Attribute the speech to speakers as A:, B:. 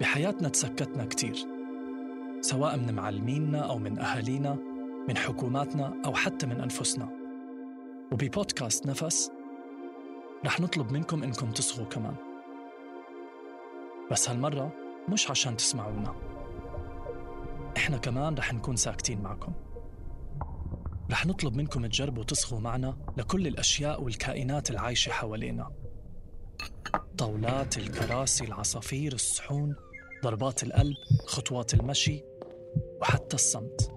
A: بحياتنا تسكتنا كتير سواء من معلمينا أو من أهالينا من حكوماتنا أو حتى من أنفسنا. وببودكاست نفس رح نطلب منكم إنكم تصغوا كمان. بس هالمرة مش عشان تسمعونا. إحنا كمان رح نكون ساكتين معكم. رح نطلب منكم تجربوا تصغوا معنا لكل الأشياء والكائنات العايشة حوالينا. طاولات الكراسي العصافير الصحون ضربات القلب خطوات المشي وحتى الصمت.